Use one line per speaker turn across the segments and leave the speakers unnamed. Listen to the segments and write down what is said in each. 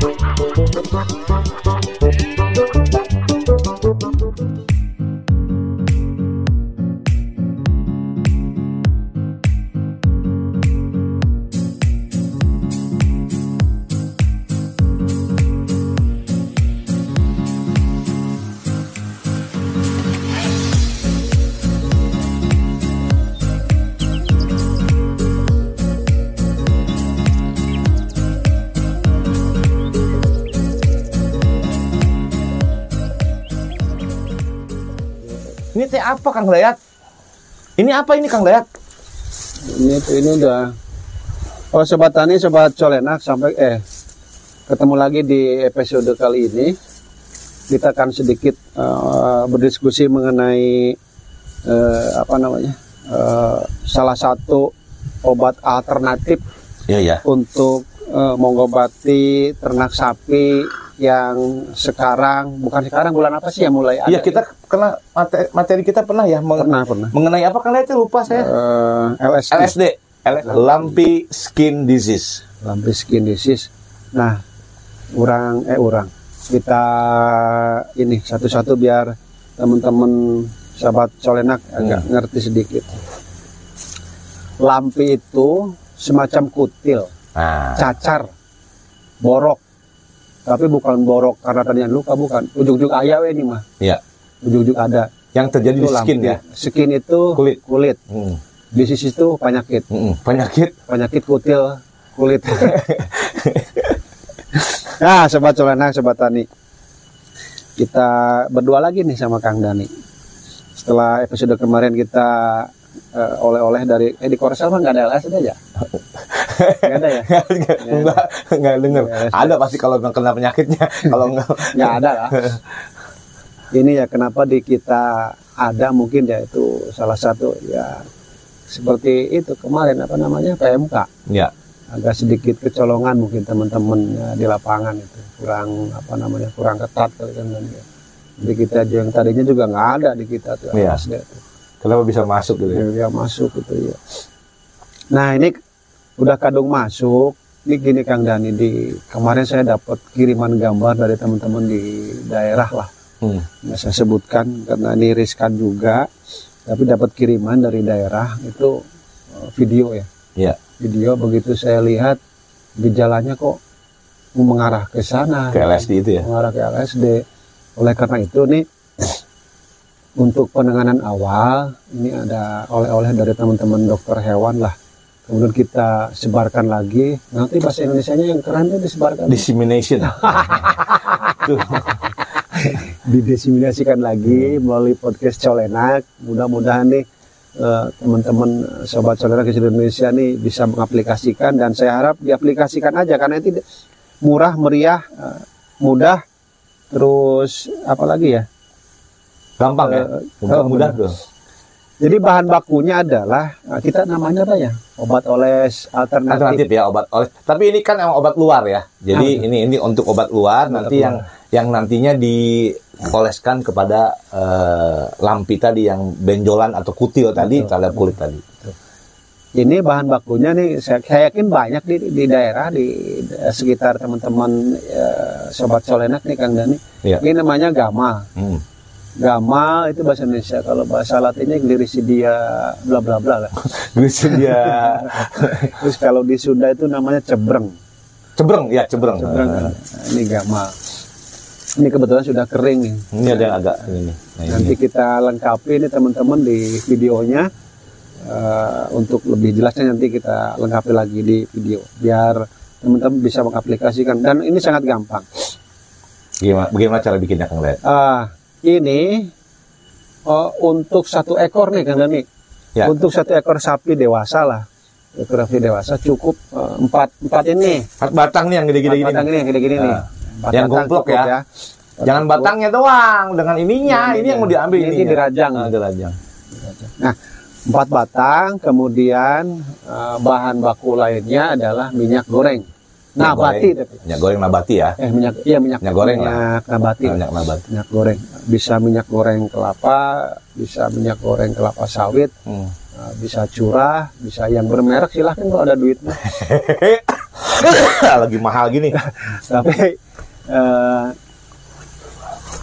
Ini teh apa Kang Dayat? Ini apa ini Kang Dayat?
Ini ini udah. Oh sobat tani, sobat colenak sampai eh ketemu lagi di episode kali ini. Kita akan sedikit eh, berdiskusi mengenai eh, apa namanya eh, salah satu obat alternatif
Iya ya.
untuk eh, mengobati ternak sapi yang sekarang bukan sekarang bulan apa sih yang mulai ada?
Iya kita kena materi, materi kita pernah ya meng-
pernah pernah.
mengenai apa Dayat itu lupa saya.
Eh, LSD.
LSD, L- Lumpy Skin Disease.
lampi skin disease. Nah, orang eh orang kita ini satu-satu biar teman-teman sahabat colenak agak ngerti sedikit. Lampi itu semacam kutil,
Nah,
cacar, borok. Tapi bukan borok karena tadinya luka bukan. Ujung-ujung ayah we ini mah.
ya.
Ujung-ujung ada.
Yang terjadi di
Itu
skin
lampi.
ya.
Skin itu
Kulit.
kulit.
Hmm.
Disease itu penyakit.
Mm-mm. Penyakit.
penyakit kutil kulit. nah, sobat colenak, sobat tani. Kita berdua lagi nih sama Kang Dani. Setelah episode kemarin kita eh, oleh-oleh dari eh di Korsel mah nggak ada LSD aja. Nggak ada ya?
Enggak, enggak denger.
Ya,
Ada pasti kalau kena penyakitnya. Kalau enggak
Nggak ada lah. Ini ya kenapa di kita ada mungkin ya itu salah satu ya seperti itu kemarin apa namanya PMK.
ya.
agak sedikit kecolongan mungkin teman-teman ya, di lapangan itu kurang apa namanya kurang ketat kali kan ya. Jadi kita yang tadinya juga nggak ada di kita tuh
Iya.
Tuh.
Kenapa bisa masuk gitu ya?
Yang masuk itu ya. Nah ini udah kadung masuk. Ini gini Kang Dani di kemarin saya dapat kiriman gambar dari teman-teman di daerah lah.
Hmm.
Saya sebutkan karena ini riskan juga. Tapi dapat kiriman dari daerah itu eh, video ya
Ya.
video begitu saya lihat gejalanya kok mengarah ke sana
Ke LSD itu ya.
mengarah ke LSD oleh karena itu nih untuk penanganan awal ini ada oleh-oleh dari teman-teman dokter hewan lah kemudian kita sebarkan lagi nanti bahasa Indonesia nya yang keren tuh disebarkan
Dissemination. Tuh.
didiseminasikan lagi melalui podcast Colenak mudah-mudahan nih eh, teman-teman eh, sobat Colenak di Indonesia nih bisa mengaplikasikan dan saya harap diaplikasikan aja karena itu murah meriah eh, mudah terus apa lagi ya
Gampang ya.
Eh,
Gampang
oh,
mudah tuh.
Jadi bahan bakunya adalah eh, kita namanya apa ya obat oles alternatif,
Alternatif ya obat oles. Tapi ini kan emang obat luar ya. Jadi
Ah,
ini ini untuk obat luar
Obat
nanti
luar.
yang yang nantinya dioleskan kepada eh, lampi tadi yang benjolan atau kutil tadi terhadap kulit tadi.
ini bahan bakunya nih saya, saya yakin banyak di, di daerah di eh, sekitar teman-teman eh, sobat solenak nih Kang Dani
Iya.
ini namanya gamal
Hmm.
Gamal itu bahasa Indonesia. Kalau bahasa Latinnya gliricidia bla bla bla lah.
Terus dia.
Terus kalau di Sunda itu namanya cebreng.
Cebreng ya cebreng.
cebreng Nah, ini gamal ini kebetulan sudah kering nih.
Ini ada yang agak ini. Nah, ini.
nanti kita lengkapi ini teman-teman di videonya. Eh, untuk lebih jelasnya nanti kita lengkapi lagi di video. Biar teman-teman bisa mengaplikasikan. Dan ini sangat gampang.
Gimana, bagaimana cara bikinnya Kang Led?
ah ini oh, untuk satu ekor nih Kang Dani
Ya.
untuk satu ekor sapi dewasa lah ekor sapi dewasa cukup eh, empat empat ini
Empat batang nih yang gede-gede gini.
batang ini yang gede-gede nih
Ah.
Empat
Yang gomplok
cukup
ya. Jangan batangnya doang dengan ininya.
Ini
Ini, yang
dia.
mau diambil
Ini
ininya.
dirajang.
Ah, dirajang.
Nah, empat batang, kemudian eh, bahan baku lainnya adalah minyak goreng.
Minyak
Nabati
goreng.
tapi.
Minyak goreng nabati ya.
Eh minyak iya minyak,
Minyak goreng lah.
minyak nabati.
Minyak nabati.
Minyak goreng. Bisa minyak goreng kelapa, bisa minyak goreng kelapa sawit,
Hmm.
eh, bisa curah, bisa yang bermerek silahkan kalau ada duitnya.
lagi mahal gini.
Tapi eh,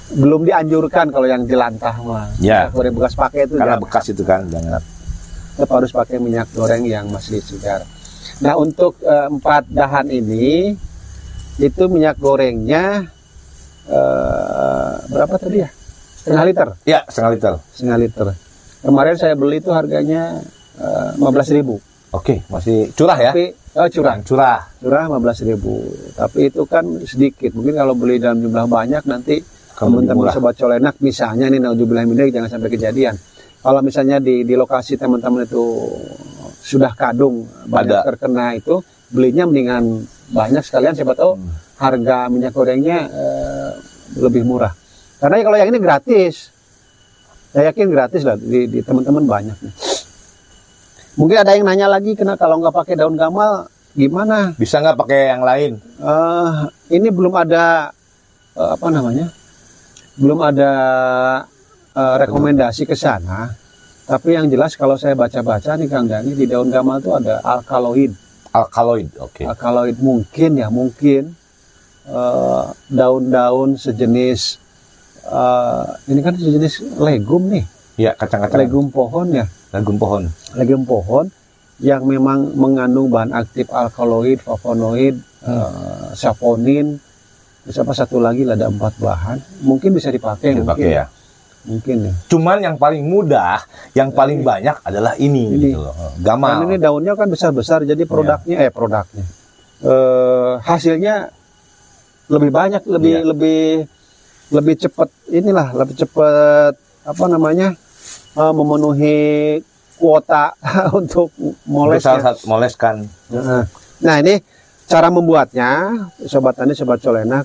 belum dianjurkan kalau yang jelantah mah.
Ya.
Minyak Goreng bekas pakai itu
Karena
jangan.
bekas itu kan jangan.
tetap harus pakai minyak goreng yang masih segar. Nah untuk eh, empat dahan ini itu minyak gorengnya eh, berapa tadi ya? Setengah liter,
Ya, setengah liter.
setengah liter. Kemarin saya beli itu harganya lima belas ribu.
Oke, masih curah ya?
Tapi oh, curah,
Curah.
curah lima belas ribu. Tapi itu kan sedikit. Mungkin kalau beli dalam jumlah banyak nanti teman-teman sobat colenak misalnya nih dzalik, jangan sampai kejadian. Kalau misalnya di di lokasi teman-teman itu sudah kadung banyak
Ada.
terkena itu belinya mendingan banyak sekalian siapa tahu
Hmm.
harga minyak gorengnya eh, lebih murah. Karena kalau yang ini gratis. Saya yakin gratis lah di, di teman-teman banyak. nih. Mungkin ada yang nanya lagi kena kalau nggak pakai daun gamal gimana?
Bisa nggak pakai yang lain?
Eh, ini belum ada eh, apa namanya? Belum ada eh, rekomendasi ke sana. Tapi yang jelas kalau saya baca-baca nih Kang Dani di daun gamal itu ada alkaloid.
Alkaloid. Oke.
Alkaloid mungkin ya mungkin eh, daun-daun sejenis eh, ini kan sejenis legum nih,
Ya, kacang-kacang.
legum pohon ya,
Legum pohon.
legum pohon yang memang mengandung bahan aktif alkaloid, flavonoid, eh, saponin, terus apa satu lagi ada empat bahan, mungkin bisa dipakai,
Dipakai
mungkin
ya.
Mungkin ya.
Cuman yang paling mudah, yang paling banyak adalah ini,
Ini.
gitu loh. Gamal.
Dan ini daunnya kan besar-besar, jadi produknya eh produknya eh, hasilnya lebih banyak, lebih
Iya.
lebih lebih cepat inilah, lebih cepat apa namanya eh, memenuhi kuota untuk moles. Ya.
saat moleskan.
Nah, ini cara membuatnya, sobat tani, sobat colenak.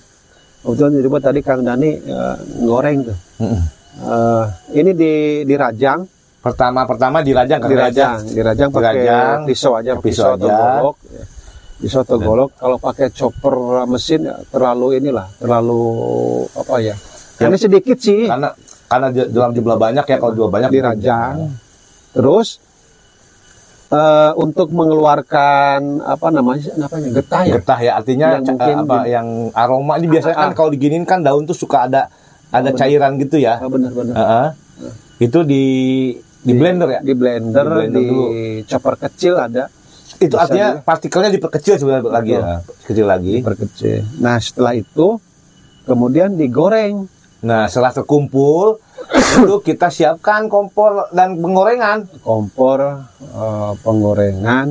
Kebetulan tadi Kang Dani eh, goreng tuh.
Mm-mm.
Eh, ini di dirajang,
Pertama-pertama dirajang kan
dirajang, dirajang pakai
Dirajang,
pisau aja,
pisau
pisau, atau
aja.
golok. ya. Pisau atau golok. Kalau pakai chopper mesin ya, terlalu inilah, terlalu apa ya?
Ya.
Ini sedikit sih
Karena karena dalam jumlah banyak ya kalau jumlah banyak
dirajang. Terus eh, untuk mengeluarkan apa namanya, namanya getah ya.
Getah ya artinya
Yang mungkin
apa yang aroma ini biasanya kan
Ah.
kalau diginin kan daun tuh suka ada ada
benar.
cairan gitu ya.
Ah, benar-benar.
Heeh. Itu di di blender ya.
di blender,
Di blender
di,
dulu.
chopper kecil ada
Itu
Bisa
artinya
juga.
partikelnya diperkecil sebenarnya lagi ya. Kecil lagi.
perkecil. Nah setelah itu kemudian digoreng.
Nah, setelah terkumpul itu kita siapkan kompor dan penggorengan.
Kompor eh, penggorengan.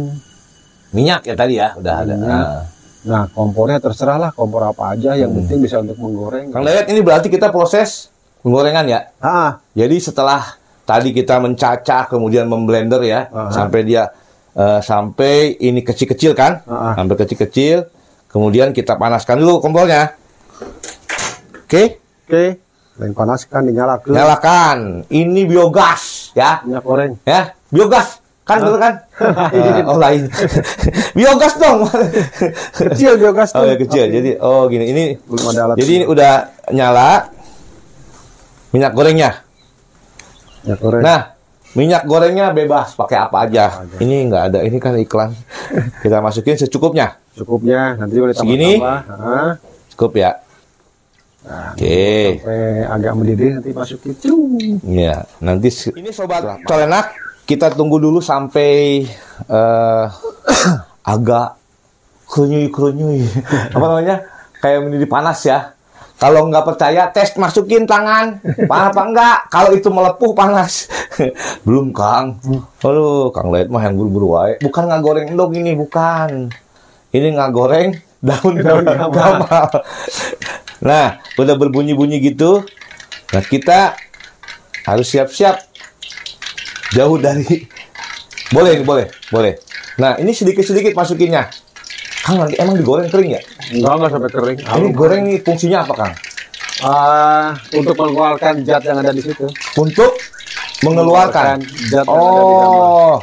Minyak ya tadi ya, udah ada.
Minyak.
Nah.
Nah kompornya terserah lah kompor apa aja yang
Hmm.
penting bisa untuk menggoreng.
Kang Dayat ini berarti kita proses penggorengan ya.
Ah
Jadi setelah tadi kita mencacah kemudian memblender ya
Aha.
sampai dia eh, sampai ini kecil-kecil kan,
Aha.
sampai kecil-kecil. Kemudian kita panaskan dulu kompornya. Oke,
oke. Yang panaskan dinyalakan.
nyalakan. Ini biogas ya,
Minyak goreng.
ya biogas kan betul kan? Eh, oh lain. biogas dong.
Kecil biogas
oh
tuh.
ya kecil.
Tapi
Jadi oh gini ini.
belum ada alat.
Jadi ini udah nyala minyak gorengnya.
minyak goreng.
Nah, minyak gorengnya bebas pakai apa aja. Ini nggak ada, ini kan iklan. Kita masukin secukupnya.
Cukupnya nanti boleh
Segini?
tambah-tambah. Ah,
Cukup ya.
Nah,
Oke.
sampai agak mendidih nanti masukin. Cung.
Ya, nanti ini sobat colenak kita tunggu dulu sampai eh agak kerunyui-kerunyui. Apa namanya? Kayak mendidih panas ya. Kalau nggak percaya, tes masukin tangan. Panas apa enggak? Kalau itu melepuh panas. Belum, Kang. Aduh, Kang Led mah yang buru-buru wae. Bukan nggak goreng endog ini, bukan. Ini nggak goreng daun daun gamal. Nah, udah berbunyi-bunyi gitu. Nah, kita harus siap-siap jauh dari boleh boleh boleh. Nah ini sedikit-sedikit masukinnya. Kang nanti emang digoreng kering ya?
Enggak, enggak sampai kering.
ini goreng nih fungsinya apa kang?
Ah, untuk mengeluarkan zat yang ada di situ.
untuk mengeluarkan?
Zat yang ada di dalam.
oh.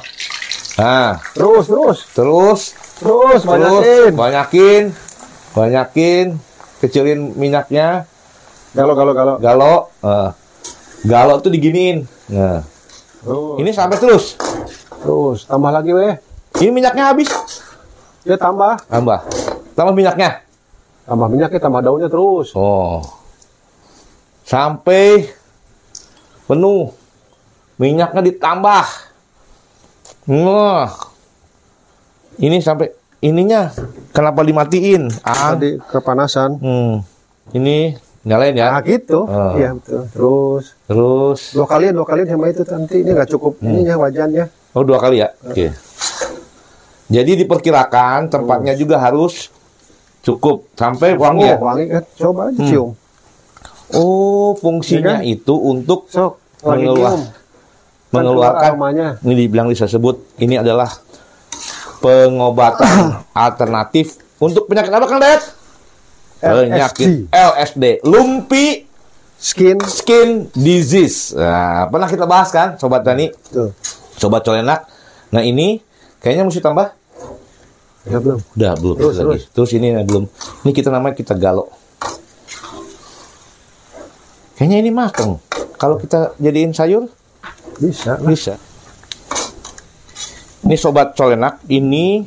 Nah.
Terus, terus,
terus?
Terus,
terus
banyakin.
banyakin. Banyakin. Kecilin minyaknya.
Galau, galau, galau.
galo eh, galo tuh diginiin. Nah
Terus,
ini sampai terus
terus, tambah lagi weh.
ini minyaknya habis
Ya tambah.
tambah tambah minyaknya.
Tambah minyaknya, tambah daunnya terus.
Oh. Sampai penuh. Minyaknya ditambah. Wah. Ini sampai ininya kenapa dimatiin? Ah.
Tadi kepanasan.
Hmm. Ini nyalain ya.
Nah gitu.
Oh.
Iya betul. Terus
Terus
dua kalian, dua kalian sama itu nanti ini nggak cukup
Hmm.
ininya wajannya.
oh dua kali ya. Oke. Jadi diperkirakan tempatnya juga harus cukup sampai wangi ya.
Oh, wangi kan. Coba aja
Hmm.
cium.
Oh, fungsinya
Iya
itu untuk
Sok, lagi
Mengeluar-
cium. Kan
mengeluarkan
keluar aromanya.
ini dibilang bisa sebut ini adalah pengobatan alternatif untuk penyakit apa Kang Dayat? Penyakit LSD, lumpi
Skin.
skin disease. Nah, pernah kita bahas kan, sobat
Tuh.
sobat colenak. Nah, ini kayaknya mesti tambah.
Ya belum.
Udah belum
Terus,
lagi. Terus ini nah, belum. Ini kita namanya kita galo. Kayaknya ini mateng. Kalau kita jadiin sayur
Bisa.
bisa. Ini sobat colenak, ini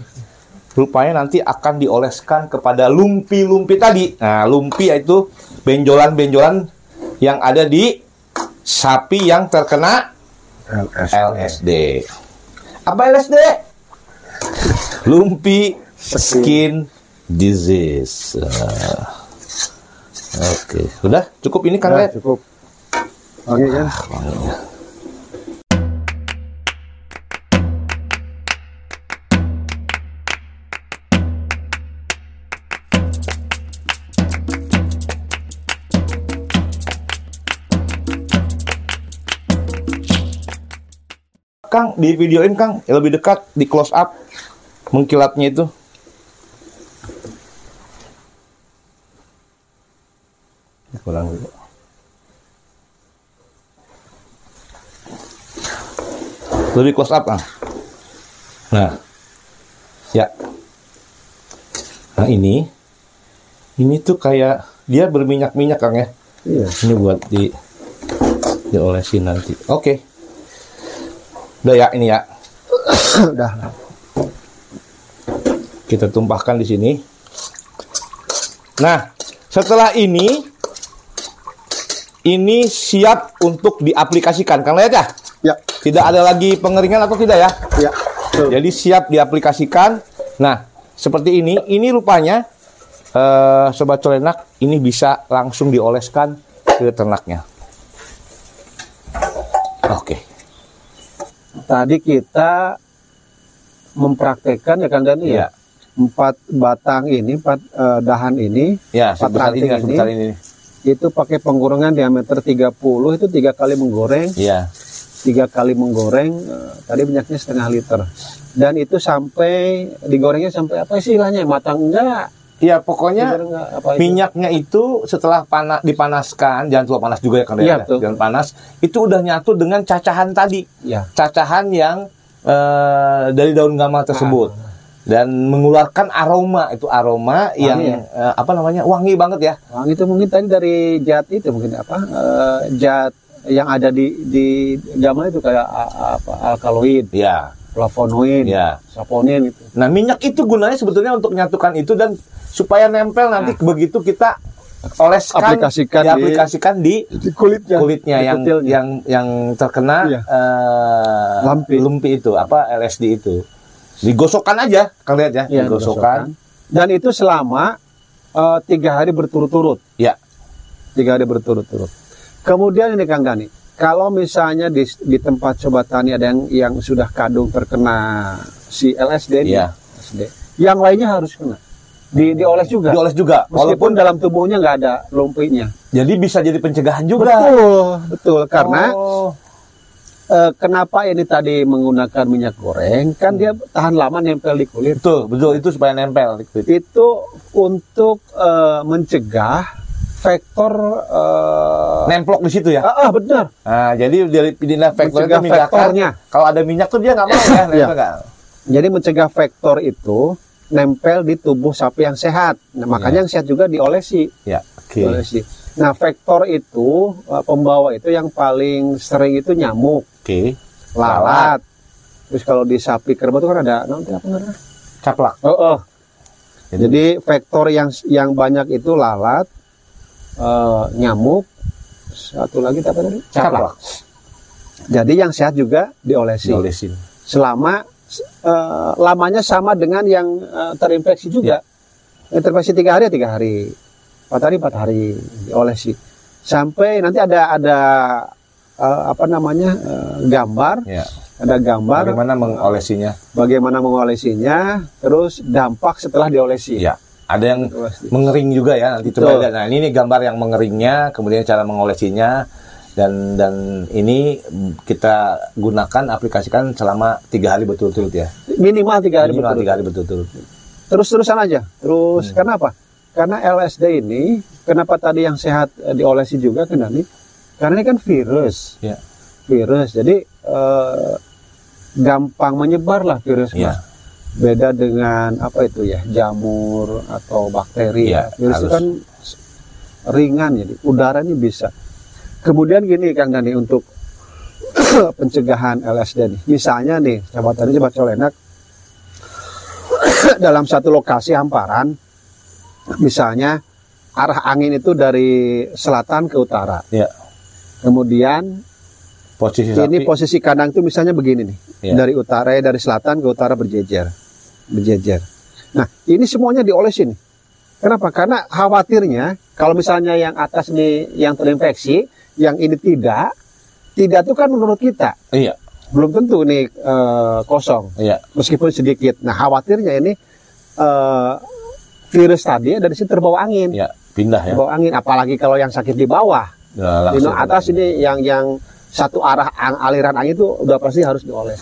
rupanya nanti akan dioleskan kepada lumpi-lumpi tadi. Nah, lumpi itu benjolan-benjolan yang ada di sapi yang terkena
LS.
LSD. Apa LSD? Lumpi skin disease. Ah. Oke, sudah cukup ini kan,
Ya, cukup. Wangi kan?
Wanginya. Kang, di videoin Kang, yang lebih dekat, di close up, mengkilatnya itu. Kurang dulu. Lebih close up, Kang. Nah, ya. Nah ini, ini tuh kayak dia berminyak-minyak, Kang ya.
Iya.
Ini buat di diolesin nanti. Oke. Udah ya ini ya.
Udah.
Kita tumpahkan di sini. Nah, setelah ini ini siap untuk diaplikasikan. Kang lihat ya?
Ya.
Tidak ada lagi pengeringan atau tidak ya?
Ya. Tuh.
Jadi siap diaplikasikan. Nah, seperti ini. Ini rupanya eh, sobat colenak ini bisa langsung dioleskan ke ternaknya. Oke.
Tadi kita mempraktekkan ya kan Dani ya. Empat batang ini, empat eh, dahan ini
Ya,
Empat
ini,
ranting
ya,
ini.
sebesar ini.
itu pakai penggorengan diameter 30 itu tiga kali menggoreng,
Iya.
tiga kali menggoreng eh, tadi minyaknya setengah liter. Dan itu sampai digorengnya sampai apa istilahnya matang enggak?
Iya, pokoknya
apa itu?
minyaknya itu setelah panas dipanaskan, jangan terlalu panas juga ya
Iya,
ya,
betul.
jangan panas, itu udah nyatu dengan cacahan tadi.
Ya.
Cacahan yang eh, dari daun gamal tersebut. Dan mengeluarkan aroma, itu aroma yang
ya?
eh, apa namanya? wangi banget ya.
Wangi itu mungkin tadi dari zat itu mungkin apa? eh, zat yang ada di di gamal itu kayak apa alkaloid,
Ya.
Flavonoid,
Ya.
saponin itu.
Nah, minyak itu gunanya sebetulnya untuk menyatukan itu dan supaya nempel nanti begitu kita oleskan
Nah. Aplikasikan di-
diaplikasikan di,
Di kulitnya,
kulitnya
di
yang
kutilnya.
yang yang terkena
Iya.
eh,
Lampi.
lumpi itu apa LSD itu digosokkan aja kalian lihat ya
Iya,
digosokkan
Dan itu selama eh, tiga hari berturut-turut.
ya
Tiga hari berturut-turut. Kemudian ini Kang Dani, kalau misalnya di, di tempat sobat tani ada yang yang sudah kadung terkena si LSD ini,
Iya.
LSD, yang lainnya harus kena. Di, dioles juga.
dioles juga
Meskipun
walaupun
dalam tubuhnya nggak ada lumpinya.
jadi bisa jadi pencegahan juga
Betul, betul. Karena
Oh,
eh, kenapa ini tadi menggunakan minyak goreng? Kan dia tahan lama nempel di kulit.
betul betul itu supaya nempel di kulit.
Itu untuk eh, mencegah faktor eh,
nemplok di situ ya
ah, ah, benar.
nah jadi dari pindah itu
Mencegah
memindahkan
faktornya.
kalau ada minyak tuh dia nggak mau ya nggak?
Jadi mencegah faktor itu nempel di tubuh sapi yang sehat. Nah, makanya yang sehat juga diolesi.
ya oke
diolesi. Nah, faktor itu eh, pembawa itu yang paling sering itu nyamuk,
oke
lalat. Terus kalau di sapi kerbau itu kan ada nanti apa namanya?
caplak
Oh, oh. Jadi, Jadi faktor yang yang banyak itu lalat, uh, nyamuk, satu lagi apa tadi? Caplak. Jadi yang sehat juga diolesin.
Diolesin.
Selama uh, lamanya sama dengan yang uh, terinfeksi juga. Ya. Terinfeksi tiga hari tiga hari, empat hari empat hari diolesi. Sampai nanti ada ada uh, apa namanya uh, gambar.
Ya
ada gambar
bagaimana mengolesinya
bagaimana mengolesinya terus dampak setelah diolesi
ya ada yang mengering juga ya nanti coba lihat. Nah ini nih gambar yang mengeringnya kemudian cara mengolesinya dan dan ini kita gunakan aplikasikan selama tiga hari betul-betul ya.
Minimal tiga hari
minimal tiga hari betul-betul
terus terusan aja. Terus hmm. karena apa? Karena LSD ini kenapa tadi yang sehat eh, diolesi juga kan ini karena ini kan virus.
Ya.
virus. Jadi eh, gampang menyebar lah virus
ya.
Beda dengan apa itu ya jamur atau bakteri.
Ya,
virus itu kan ringan jadi udaranya bisa. Kemudian gini Kang Dani untuk pencegahan LSD nih. Misalnya nih, coba tadi coba colenak dalam satu lokasi hamparan, misalnya arah angin itu dari selatan ke utara.
Ya.
Kemudian
Posisi
ini posisi kandang itu misalnya begini nih. Ya. Dari utara dari selatan ke utara berjejer. Berjejer. Nah, ini semuanya diolesin. Kenapa? Karena khawatirnya kalau misalnya yang atas nih yang terinfeksi, yang ini tidak, tidak itu kan menurut kita.
Iya.
Belum tentu nih uh, kosong.
Iya.
Meskipun sedikit. Nah, khawatirnya ini uh, virus tadi dari situ terbawa angin.
Iya, pindah ya.
Terbawa angin apalagi kalau yang sakit di bawah.
Nah,
di atas ini yang yang satu arah aliran angin itu udah pasti harus dioles.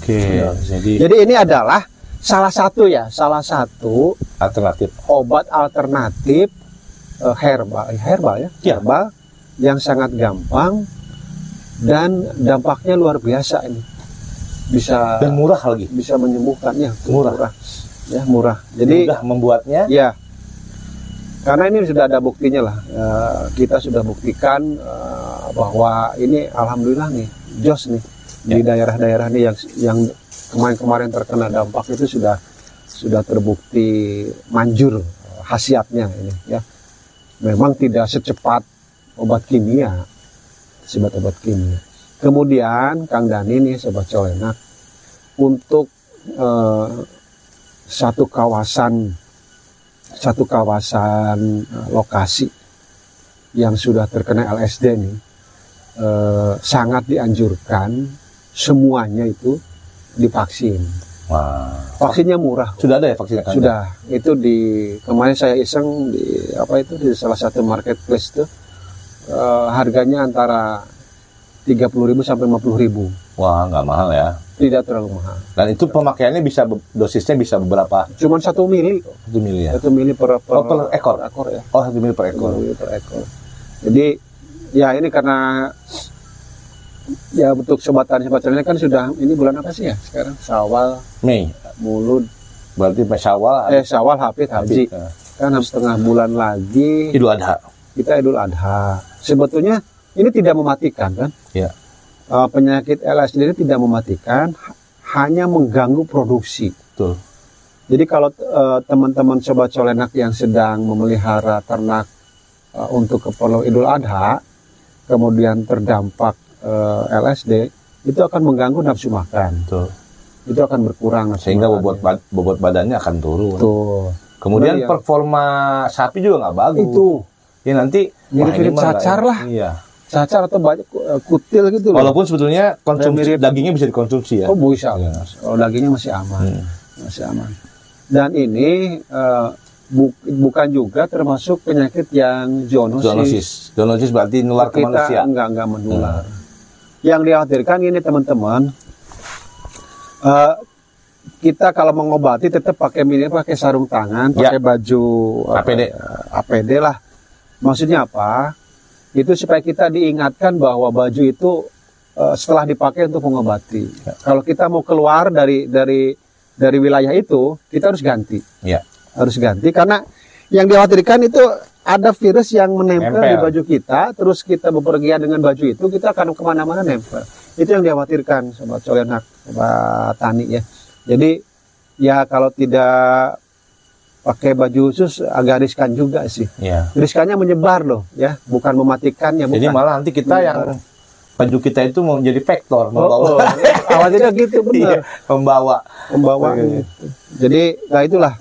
Oke, ya. jadi
jadi ini adalah salah satu ya, salah satu
alternatif
obat alternatif uh, herbal, eh, herbal ya,
ya,
herbal yang sangat gampang dan dampaknya luar biasa ini. Bisa
dan murah lagi.
Bisa menyembuhkannya,
murah.
murah. Ya, murah. Jadi
mudah membuatnya.
Ya, karena ini sudah ada buktinya lah uh, kita sudah buktikan uh, bahwa ini alhamdulillah nih jos nih ya. di daerah-daerah nih yang yang kemarin-kemarin terkena dampak itu sudah sudah terbukti manjur khasiatnya ini ya memang tidak secepat obat kimia sebat obat kimia kemudian Kang Dani nih sobat colenak untuk uh, satu kawasan satu kawasan uh, lokasi yang sudah terkena LSD ini uh, sangat dianjurkan semuanya itu divaksin.
Wah.
Vaksinnya murah.
Sudah ada ya vaksinnya?
Kan? Sudah. Itu di kemarin saya iseng di apa itu di salah satu marketplace itu uh, harganya antara 30.000 sampai 50.000.
Wah, nggak mahal ya
tidak terlalu mahal.
Dan itu pemakaiannya bisa dosisnya bisa beberapa?
Cuma satu mili.
Satu mili ya.
Satu mili per, per,
oh, per ekor.
Per ekor ya.
Oh satu mili per ekor.
Satu mili per ekor. Jadi ya ini karena ya untuk sobat tani sobat tani kan sudah ini bulan apa sih ya sekarang? Sawal.
Mei.
Mulud.
Berarti Syawal.
Eh Syawal Hafid Haji. Ya. Kan setengah bulan lagi.
Idul Adha.
Kita Idul Adha. Sebetulnya ini tidak mematikan kan?
Ya
uh, penyakit LSD ini tidak mematikan, hanya mengganggu produksi.
Betul.
Jadi kalau uh, teman-teman sobat colenak yang sedang memelihara ternak uh, untuk keperluan Idul Adha, kemudian terdampak uh, LSD, itu akan mengganggu nafsu makan.
Betul.
Itu akan berkurang
Sehingga bobot, bad, bobot badannya akan turun.
Betul.
Kemudian nah, performa sapi juga nggak bagus.
Itu.
Ya nanti
mirip-mirip cacar lah.
Iya
cacar atau banyak uh, kutil gitu
loh. Walaupun sebetulnya konsumsi mirip, dagingnya bisa dikonsumsi ya.
Oh bisa. Ya. Oh dagingnya masih aman, hmm. masih aman. Dan ini uh, bu bukan juga termasuk penyakit yang zoonosis.
Zoonosis, zoonosis berarti nular ke manusia.
Enggak enggak menular. Hmm. Yang dikhawatirkan ini teman-teman. Uh, kita kalau mengobati tetap pakai minimal pakai sarung tangan, ya. pakai baju
APD.
Apa, APD lah. Maksudnya apa? itu supaya kita diingatkan bahwa baju itu uh, setelah dipakai untuk mengobati. Ya. Kalau kita mau keluar dari dari dari wilayah itu, kita harus ganti.
Ya.
Harus ganti karena yang dikhawatirkan itu ada virus yang menempel nempel. di baju kita, terus kita bepergian dengan baju itu, kita akan ke mana-mana nempel. Itu yang dikhawatirkan, sobat colenak, sobat tani ya. Jadi ya kalau tidak pakai baju khusus agak riskan juga sih.
Iya.
Riskannya menyebar loh, ya, bukan mematikannya. Bukan.
Jadi malah nanti kita yang baju kita itu mau jadi vektor, membawa.
oh, oh. awalnya gitu
Iya,
benar.
membawa.
Membawa.
Oke.
Jadi, nah itulah.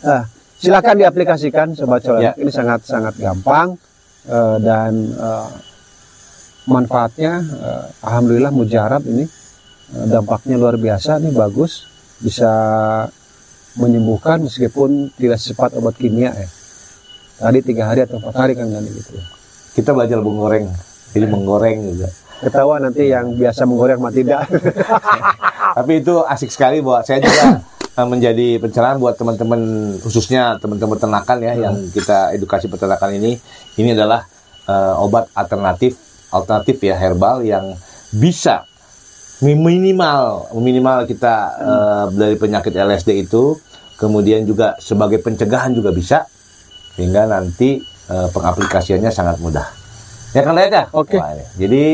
Nah, silakan diaplikasikan sobat
Ya.
colek. Ini sangat sangat gampang eh, dan eh, manfaatnya, eh, alhamdulillah mujarab ini Eh, dampaknya luar biasa nih bagus, bisa menyembuhkan meskipun tidak secepat obat kimia ya. Tadi tiga hari atau empat hari kan kan gitu.
Kita belajar menggoreng. Jadi menggoreng juga.
Ketawa nanti yang biasa menggoreng sama tidak.
Tapi itu asik sekali buat saya juga menjadi pencerahan buat teman-teman khususnya teman-teman peternakan ya yang kita edukasi peternakan ini. Ini adalah eh, obat alternatif alternatif ya herbal yang bisa minimal minimal kita eh, dari penyakit LSD itu kemudian juga sebagai pencegahan juga bisa sehingga nanti eh, pengaplikasiannya sangat mudah. Ya kan lihat ya?
Oke.
Wah, ini. Jadi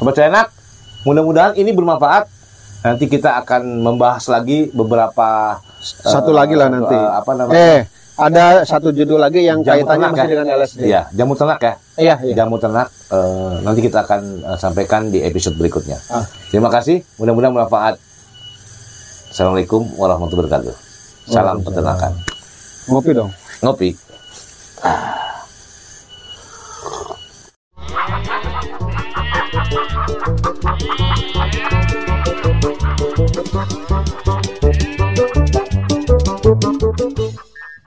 sobat enak, mudah-mudahan ini bermanfaat. Nanti kita akan membahas lagi beberapa
Satu
eh,
lagi lah nanti.
eh, apa namanya?
Eh, ada satu judul lagi yang
Jamu
kaitannya masih
ya?
dengan LSD.
Iya, jamu ternak ya.
Iya, iya.
Jamu ternak eh, nanti kita akan eh, sampaikan di episode berikutnya.
Ah.
Terima kasih, mudah-mudahan bermanfaat. Assalamualaikum warahmatullahi wabarakatuh. Salam peternakan.
Ngopi dong.
Ngopi.